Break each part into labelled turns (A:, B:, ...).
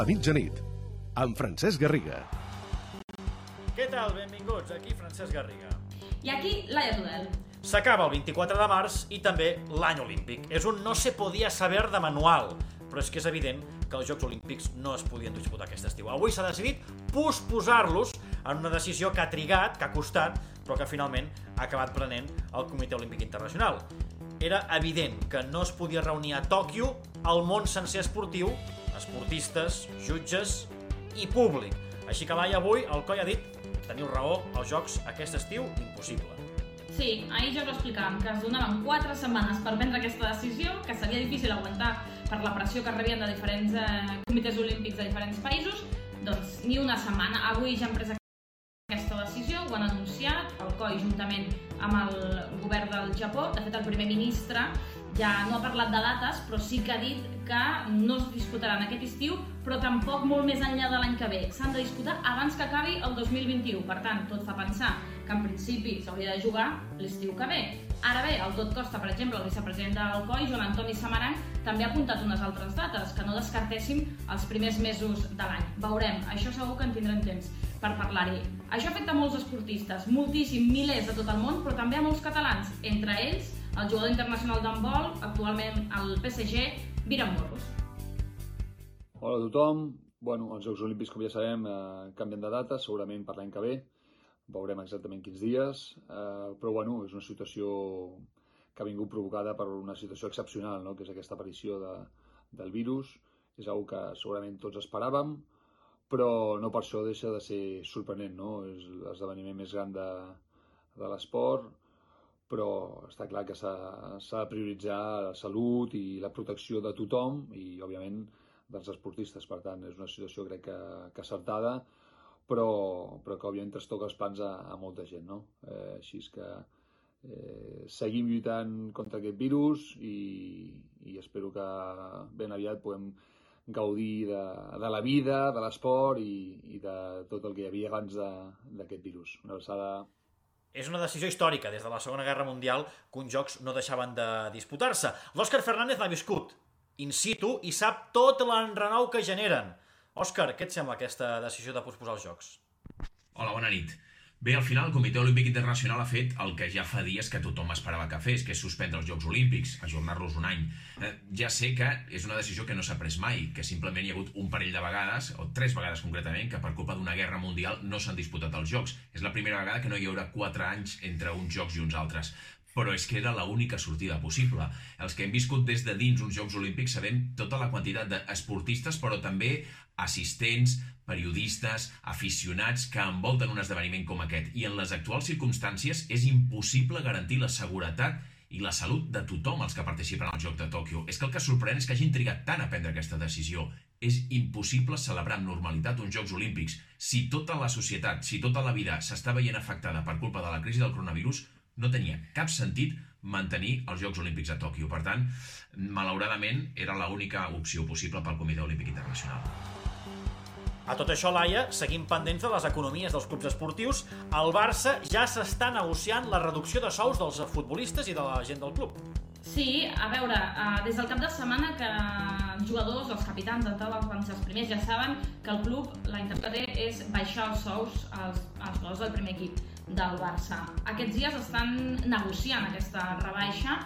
A: La mitjanit, amb Francesc Garriga.
B: Què tal? Benvinguts, aquí Francesc Garriga.
C: I aquí, Laia Tudel.
B: S'acaba el 24 de març i també l'any olímpic. És un no se podia saber de manual, però és que és evident que els Jocs Olímpics no es podien disputar aquest estiu. Avui s'ha decidit posposar-los en una decisió que ha trigat, que ha costat, però que finalment ha acabat prenent el Comitè Olímpic Internacional. Era evident que no es podia reunir a Tòquio el món sencer esportiu, esportistes, jutges i públic. Així que Laia, avui el COI ha dit teniu raó, els Jocs aquest estiu, impossible.
C: Sí, ahir ja us explicàvem, que es donaven 4 setmanes per prendre aquesta decisió, que seria difícil aguantar per la pressió que rebien de diferents eh, comitès olímpics de diferents països, doncs ni una setmana. Avui ja han pres aquesta decisió, ho han anunciat, el COI juntament amb el govern del Japó. De fet, el primer ministre ja no ha parlat de dates, però sí que ha dit que no es disputaran aquest estiu, però tampoc molt més enllà de l'any que ve. S'han de disputar abans que acabi el 2021. Per tant, tot fa pensar que en principi s'hauria de jugar l'estiu que ve. Ara bé, el tot costa, per exemple, el vicepresident del COI, Joan Antoni Samaranc, també ha apuntat unes altres dates, que no descartéssim els primers mesos de l'any. Veurem, això segur que en tindrem temps per parlar-hi. Això afecta molts esportistes, moltíssim, milers de tot el món, però també a molts catalans, entre ells el jugador internacional d'handbol, actualment al PSG, Viran Morros.
D: Hola a tothom. Bueno, els Jocs Olímpics, com ja sabem, eh, canvien de data, segurament per l'any que ve. Veurem exactament quins dies. Eh, però, bueno, és una situació que ha vingut provocada per una situació excepcional, no? que és aquesta aparició de, del virus. És una que segurament tots esperàvem, però no per això deixa de ser sorprenent. No? És l'esdeveniment més gran de, de l'esport, però està clar que s'ha de prioritzar la salut i la protecció de tothom i, òbviament, dels esportistes. Per tant, és una situació, crec que, que acertada, però, però que, òbviament, trastoca els plans a, a molta gent. No? Eh, així és que eh, seguim lluitant contra aquest virus i, i espero que ben aviat puguem gaudir de, de la vida, de l'esport i, i de tot el que hi havia abans d'aquest virus. Una abraçada
B: és una decisió històrica des de la Segona Guerra Mundial que uns jocs no deixaven de disputar-se. L'Òscar Fernández l'ha viscut in situ i sap tot l'enrenou que generen. Òscar, què et sembla aquesta decisió de posposar els jocs?
E: Hola, bona nit. Bé, al final el Comitè Olímpic Internacional ha fet el que ja fa dies que tothom esperava que fes, que és suspendre els Jocs Olímpics, ajornar-los un any. Eh, ja sé que és una decisió que no s'ha pres mai, que simplement hi ha hagut un parell de vegades, o tres vegades concretament, que per culpa d'una guerra mundial no s'han disputat els Jocs. És la primera vegada que no hi haurà quatre anys entre uns Jocs i uns altres però és que era l'única sortida possible. Els que hem viscut des de dins uns Jocs Olímpics sabem tota la quantitat d'esportistes, però també assistents, periodistes, aficionats que envolten un esdeveniment com aquest. I en les actuals circumstàncies és impossible garantir la seguretat i la salut de tothom els que participen al Joc de Tòquio. És que el que sorprèn és que hagin trigat tant a prendre aquesta decisió. És impossible celebrar amb normalitat uns Jocs Olímpics. Si tota la societat, si tota la vida s'està veient afectada per culpa de la crisi del coronavirus, no tenia cap sentit mantenir els Jocs Olímpics a Tòquio. Per tant, malauradament, era l'única opció possible pel Comitè Olímpic Internacional.
B: A tot això, Laia, seguim pendents de les economies dels clubs esportius. El Barça ja s'està negociant la reducció de sous dels futbolistes i de la gent del club.
C: Sí, a veure, uh, des del cap de setmana que els jugadors, els capitans, en tal, van els primers, ja saben que el club, la intenció té és baixar els sous als, als jugadors del primer equip del Barça. Aquests dies estan negociant aquesta rebaixa.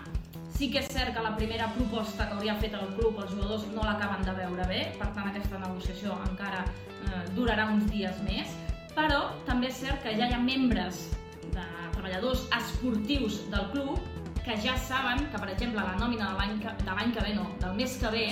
C: Sí que és cert que la primera proposta que hauria fet el club els jugadors no l'acaben de veure bé, per tant aquesta negociació encara eh, durarà uns dies més, però també és cert que ja hi ha membres de treballadors esportius del club que ja saben que, per exemple, la nòmina de l'any que, de que ve, no, del mes que ve,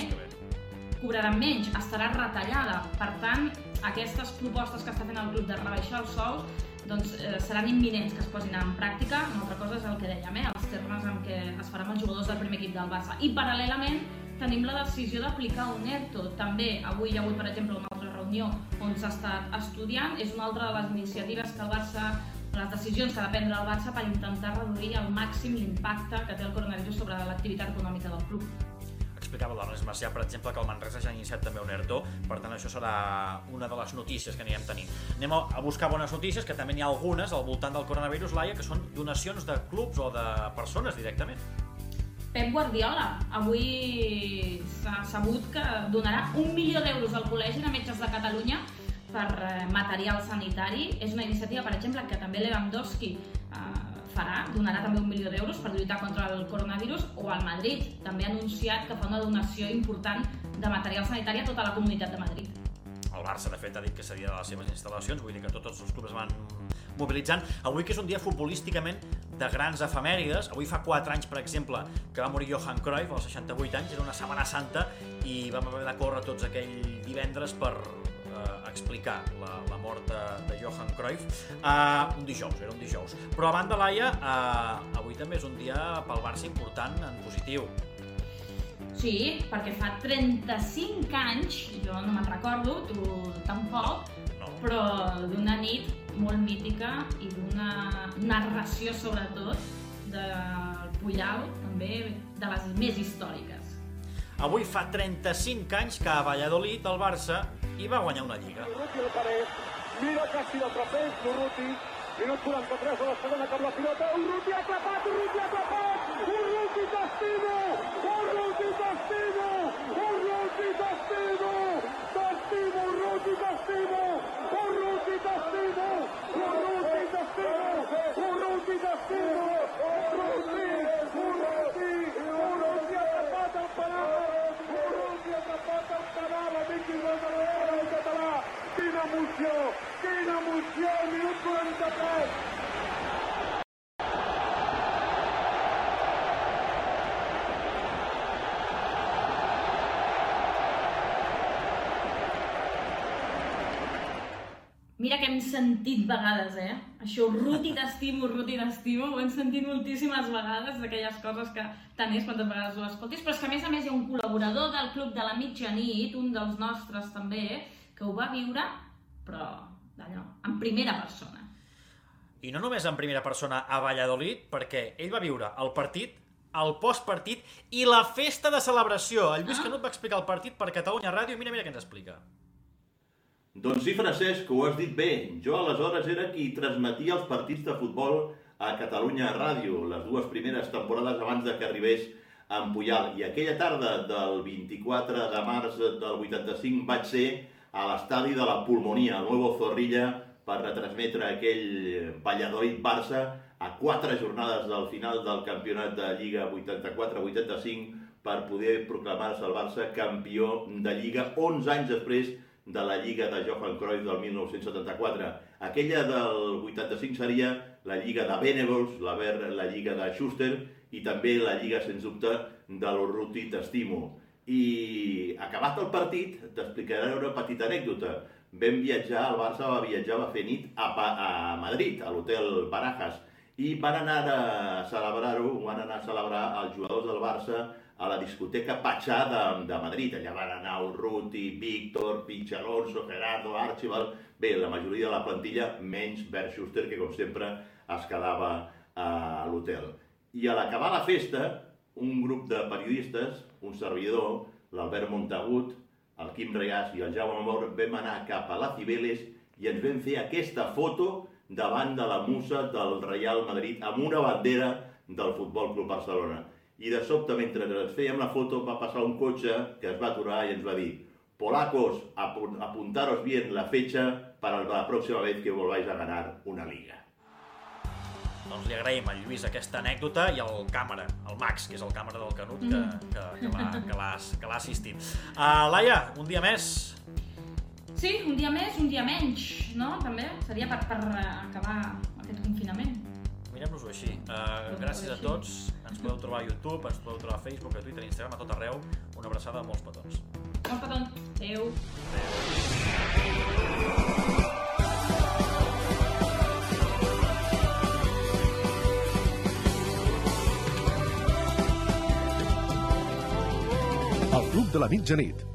C: cobraran menys, estarà retallada. Per tant, aquestes propostes que està fent el club de rebaixar els sous doncs, eh, seran imminents que es posin en pràctica. Una altra cosa és el que dèiem, eh, els termes en què es farà amb els jugadors del primer equip del Barça. I paral·lelament tenim la decisió d'aplicar un ERTO. També avui hi ha hagut, per exemple, una altra reunió on s'ha estat estudiant. És una altra de les iniciatives que el Barça les decisions que ha de prendre el Barça per intentar reduir al màxim l'impacte que té el coronavirus sobre l'activitat econòmica del club
B: explicava l'Ernest Macià, per exemple, que el Manresa ja ha iniciat també un ERTO, per tant això serà una de les notícies que anirem tenint. Anem a buscar bones notícies, que també n'hi ha algunes al voltant del coronavirus, Laia, que són donacions de clubs o de persones directament.
C: Pep Guardiola avui s'ha sabut que donarà un milió d'euros al Col·legi de Metges de Catalunya per eh, material sanitari. És una iniciativa, per exemple, que també Lewandowski eh, farà, donarà també un milió d'euros per lluitar contra el coronavirus, o el Madrid també ha anunciat que fa una donació important de material sanitari a tota la comunitat de Madrid.
B: El Barça, de fet, ha dit que seria de les seves instal·lacions, vull dir que tots els clubs van mobilitzant. Avui que és un dia futbolísticament de grans efemèrides, avui fa 4 anys, per exemple, que va morir Johan Cruyff, als 68 anys, era una Setmana Santa, i vam haver de córrer tots aquell divendres per explicar la, la mort de, de Johan Cruyff. Uh, un dijous, era un dijous. Però a banda, Laia, uh, avui també és un dia pel Barça important en positiu.
C: Sí, perquè fa 35 anys, jo no me'n recordo, tu tampoc,
B: No.
C: però d'una nit molt mítica i d'una narració, sobretot, del Puyal, també de les més històriques.
B: Avui fa 35 anys que a Valladolid el Barça hi va guanyar una lliga.
F: Urruti el pared, mira casi la trapez, Urruti, minut 43 de la segona cap la pilota, Urruti atrapat, Urruti atrapat, Urruti emoció, quina emoció, minut 43.
C: Mira que hem sentit vegades, eh? Això, Ruti t'estimo, Ruti t'estimo, ho hem sentit moltíssimes vegades, d'aquelles coses que tant és quantes vegades ho escoltis, però és que a més a més hi ha un col·laborador del Club de la Mitjanit, un dels nostres també, que ho va viure, però d'allò, en primera persona.
B: I no només en primera persona a Valladolid, perquè ell va viure el partit, el postpartit i la festa de celebració. El Lluís Canut va explicar el partit per Catalunya Ràdio i mira, mira què ens explica.
G: Doncs sí, Francesc, ho has dit bé. Jo aleshores era qui transmetia els partits de futbol a Catalunya Ràdio, les dues primeres temporades abans de que arribés en Puyal. I aquella tarda del 24 de març del 85 vaig ser a l'estadi de la Pulmonia, al Nuevo Zorrilla, per retransmetre aquell Valladolid-Barça a quatre jornades del final del campionat de Lliga 84-85 per poder proclamar-se el Barça campió de Lliga 11 anys després de la Lliga de Johan Cruyff del 1974. Aquella del 85 seria la Lliga de Benevols, la, la Lliga de Schuster i també la Lliga, sens dubte, de l'Urruti T'estimo. I acabat el partit, t'explicaré una petita anècdota. Vam viatjar, el Barça va viatjar, va fer nit a, a Madrid, a l'hotel Barajas, i van anar a celebrar-ho, van anar a celebrar els jugadors del Barça a la discoteca Pachá de, de Madrid. Allà van anar Urruti, Víctor, Pinch Alonso, Gerardo, Archibald... Bé, la majoria de la plantilla, menys Bert Schuster, que com sempre es quedava a l'hotel. I a l'acabar la festa, un grup de periodistes, un servidor, l'Albert Montagut, el Quim Regàs i el Jaume Mor, vam anar cap a la Cibeles i ens vam fer aquesta foto davant de la musa del Real Madrid amb una bandera del Futbol Club Barcelona. I de sobte, mentre ens fèiem la foto, va passar un cotxe que es va aturar i ens va dir Polacos, apu- apuntaros bien la fecha para la próxima vez que volváis a ganar una liga.
B: Doncs li agraïm al Lluís aquesta anècdota i al càmera, el Max, que és el càmera del Canut, que, que, que l'ha- que l'ha assistit. Uh, Laia, un dia més.
C: Sí, un dia més, un dia menys, no? També seria per, per acabar aquest confinament.
B: Mirem-nos-ho així. Uh, gràcies a tots. Ens podeu trobar a YouTube, ens podeu trobar a Facebook, a Twitter, a Instagram, a tot arreu. Una abraçada a molts petons.
C: Molts petons. Adéu.
A: El de la Mitjanit,